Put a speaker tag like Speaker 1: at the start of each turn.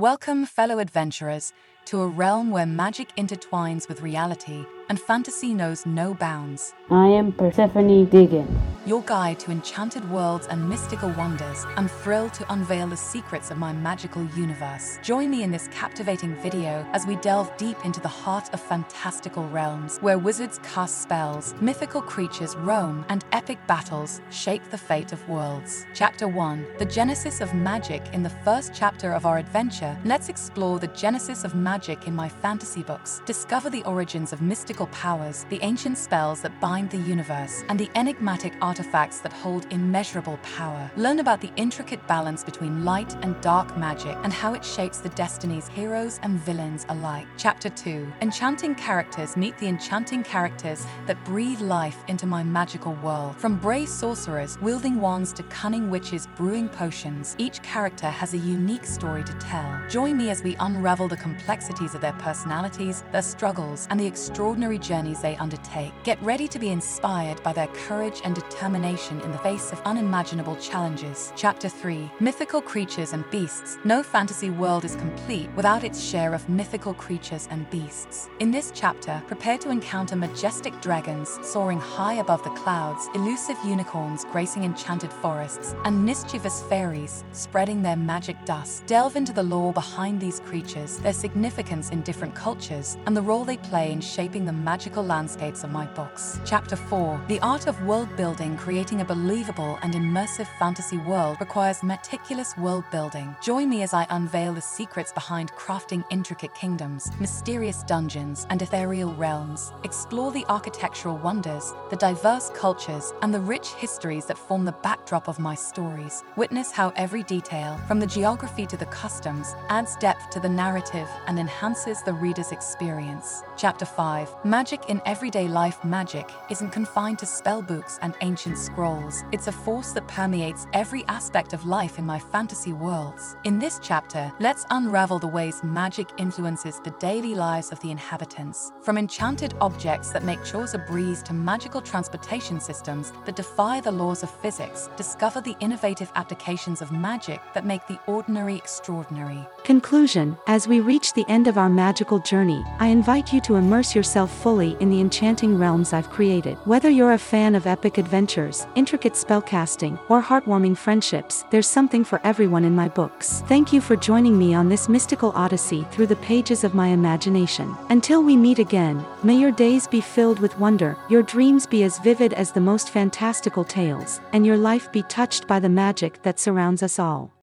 Speaker 1: Welcome, fellow adventurers, to a realm where magic intertwines with reality and fantasy knows no bounds.
Speaker 2: I am Persephone Diggen.
Speaker 1: Your guide to enchanted worlds and mystical wonders, I'm thrilled to unveil the secrets of my magical universe. Join me in this captivating video as we delve deep into the heart of fantastical realms, where wizards cast spells, mythical creatures roam, and epic battles shape the fate of worlds. Chapter 1 The Genesis of Magic. In the first chapter of our adventure, let's explore the genesis of magic in my fantasy books, discover the origins of mystical powers, the ancient spells that bind the universe, and the enigmatic artifacts that hold immeasurable power. Learn about the intricate balance between light and dark magic and how it shapes the destinies heroes and villains alike. Chapter 2 Enchanting characters meet the enchanting characters that breathe life into my magical world. From brave sorcerers wielding wands to cunning witches brewing potions, each character has a unique story to tell. Join me as we unravel the complexities of their personalities, their struggles, and the extraordinary journeys they undertake. Get ready to be inspired by their courage and determination in the face of unimaginable challenges. Chapter 3 Mythical Creatures and Beasts. No fantasy world is complete without its share of mythical creatures and beasts. In this chapter, prepare to encounter majestic dragons soaring high above the clouds, elusive unicorns gracing enchanted forests, and mischievous fairies spreading their magic dust. Delve into the lore behind these creatures, their significance in different cultures, and the role they play in shaping the magical landscapes of my books. Chapter 4 The art of world building, creating a believable and immersive fantasy world, requires meticulous world building. Join me as I unveil the secrets behind crafting intricate kingdoms, mysterious dungeons, and ethereal realms. Explore the architectural wonders, the diverse cultures, and the rich histories that form the backdrop of my stories. Witness how every detail, from the geography to the customs, adds depth to the narrative and enhances the reader's experience. Chapter 5 Magic in everyday life magic isn't confined to spellbooks and ancient scrolls. It's a force that permeates every aspect of life in my fantasy worlds. In this chapter, let's unravel the ways magic influences the daily lives of the inhabitants. From enchanted objects that make chores a breeze to magical transportation systems that defy the laws of physics, discover the innovative applications of magic that make the ordinary extraordinary.
Speaker 3: Conclusion As we reach the end of our magical journey, I invite you to immerse yourself fully in the enchanting realms I've created. Whether you're a fan of epic adventures, intricate spellcasting, or heartwarming friendships, there's something for everyone in my books. Thank you for joining me on this mystical odyssey through the pages of my imagination. Until we meet again, may your days be filled with wonder, your dreams be as vivid as the most fantastical tales, and your life be touched by the magic that surrounds us all.